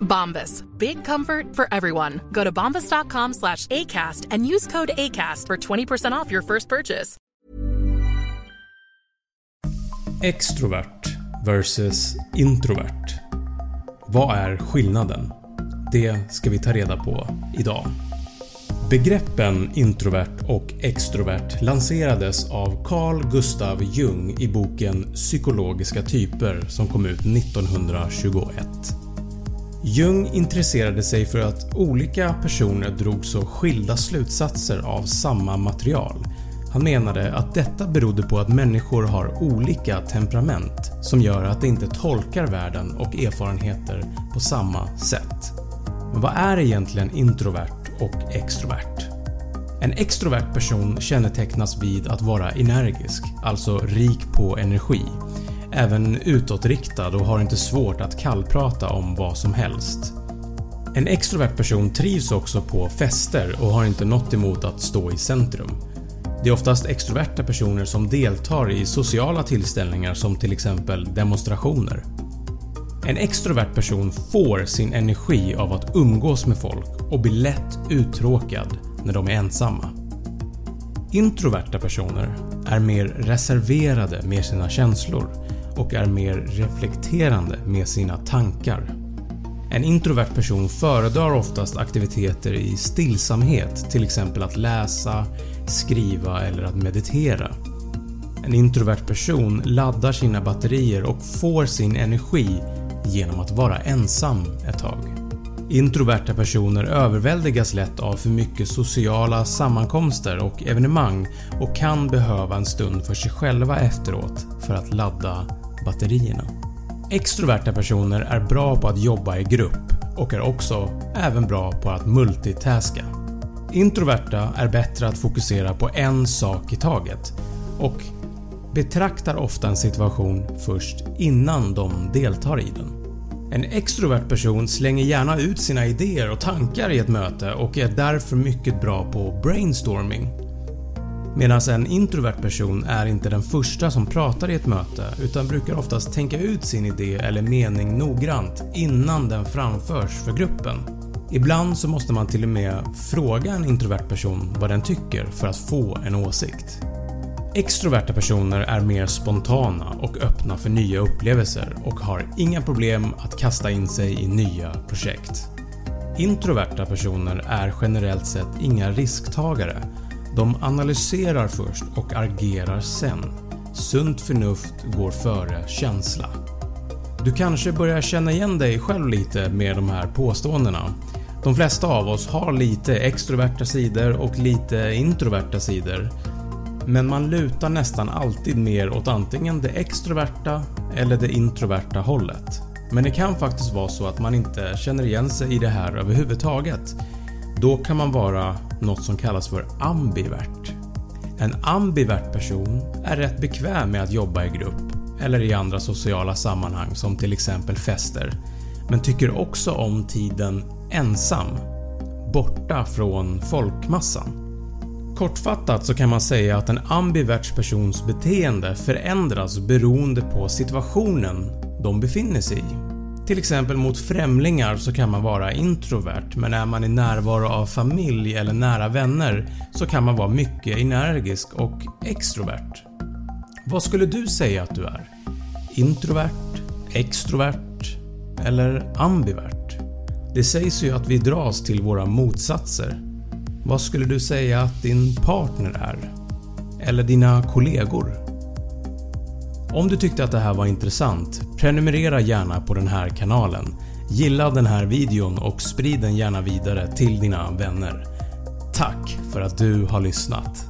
Bombas. Big comfort for everyone. Go to bombas.com slash ACAST and use code ACAST for 20% off your first purchase. Extrovert versus introvert. Vad är skillnaden? Det ska vi ta reda på idag. Begreppen introvert och extrovert lanserades av Carl Gustav Jung i boken Psykologiska typer som kom ut 1921. Jung intresserade sig för att olika personer drog så skilda slutsatser av samma material. Han menade att detta berodde på att människor har olika temperament som gör att de inte tolkar världen och erfarenheter på samma sätt. Men vad är egentligen introvert och extrovert? En extrovert person kännetecknas vid att vara energisk, alltså rik på energi. Även utåtriktad och har inte svårt att kallprata om vad som helst. En extrovert person trivs också på fester och har inte något emot att stå i centrum. Det är oftast extroverta personer som deltar i sociala tillställningar som till exempel demonstrationer. En extrovert person får sin energi av att umgås med folk och blir lätt uttråkad när de är ensamma. Introverta personer är mer reserverade med sina känslor och är mer reflekterande med sina tankar. En introvert person föredrar oftast aktiviteter i stillsamhet, till exempel att läsa, skriva eller att meditera. En introvert person laddar sina batterier och får sin energi genom att vara ensam ett tag. Introverta personer överväldigas lätt av för mycket sociala sammankomster och evenemang och kan behöva en stund för sig själva efteråt för att ladda batterierna. Extroverta personer är bra på att jobba i grupp och är också även bra på att multitaska. Introverta är bättre att fokusera på en sak i taget och betraktar ofta en situation först innan de deltar i den. En extrovert person slänger gärna ut sina idéer och tankar i ett möte och är därför mycket bra på brainstorming. Medan en introvert person är inte den första som pratar i ett möte utan brukar oftast tänka ut sin idé eller mening noggrant innan den framförs för gruppen. Ibland så måste man till och med fråga en introvert person vad den tycker för att få en åsikt. Extroverta personer är mer spontana och öppna för nya upplevelser och har inga problem att kasta in sig i nya projekt. Introverta personer är generellt sett inga risktagare. De analyserar först och agerar sen. Sunt förnuft går före känsla. Du kanske börjar känna igen dig själv lite med de här påståendena. De flesta av oss har lite extroverta sidor och lite introverta sidor. Men man lutar nästan alltid mer åt antingen det extroverta eller det introverta hållet. Men det kan faktiskt vara så att man inte känner igen sig i det här överhuvudtaget. Då kan man vara något som kallas för ambivert. En ambivert person är rätt bekväm med att jobba i grupp eller i andra sociala sammanhang som till exempel fester, men tycker också om tiden ensam, borta från folkmassan. Kortfattat så kan man säga att en ambivert persons beteende förändras beroende på situationen de befinner sig i. Till exempel mot främlingar så kan man vara introvert men är man i närvaro av familj eller nära vänner så kan man vara mycket energisk och extrovert. Vad skulle du säga att du är? Introvert? Extrovert? Eller ambivert? Det sägs ju att vi dras till våra motsatser. Vad skulle du säga att din partner är? Eller dina kollegor? Om du tyckte att det här var intressant, prenumerera gärna på den här kanalen, gilla den här videon och sprid den gärna vidare till dina vänner. Tack för att du har lyssnat.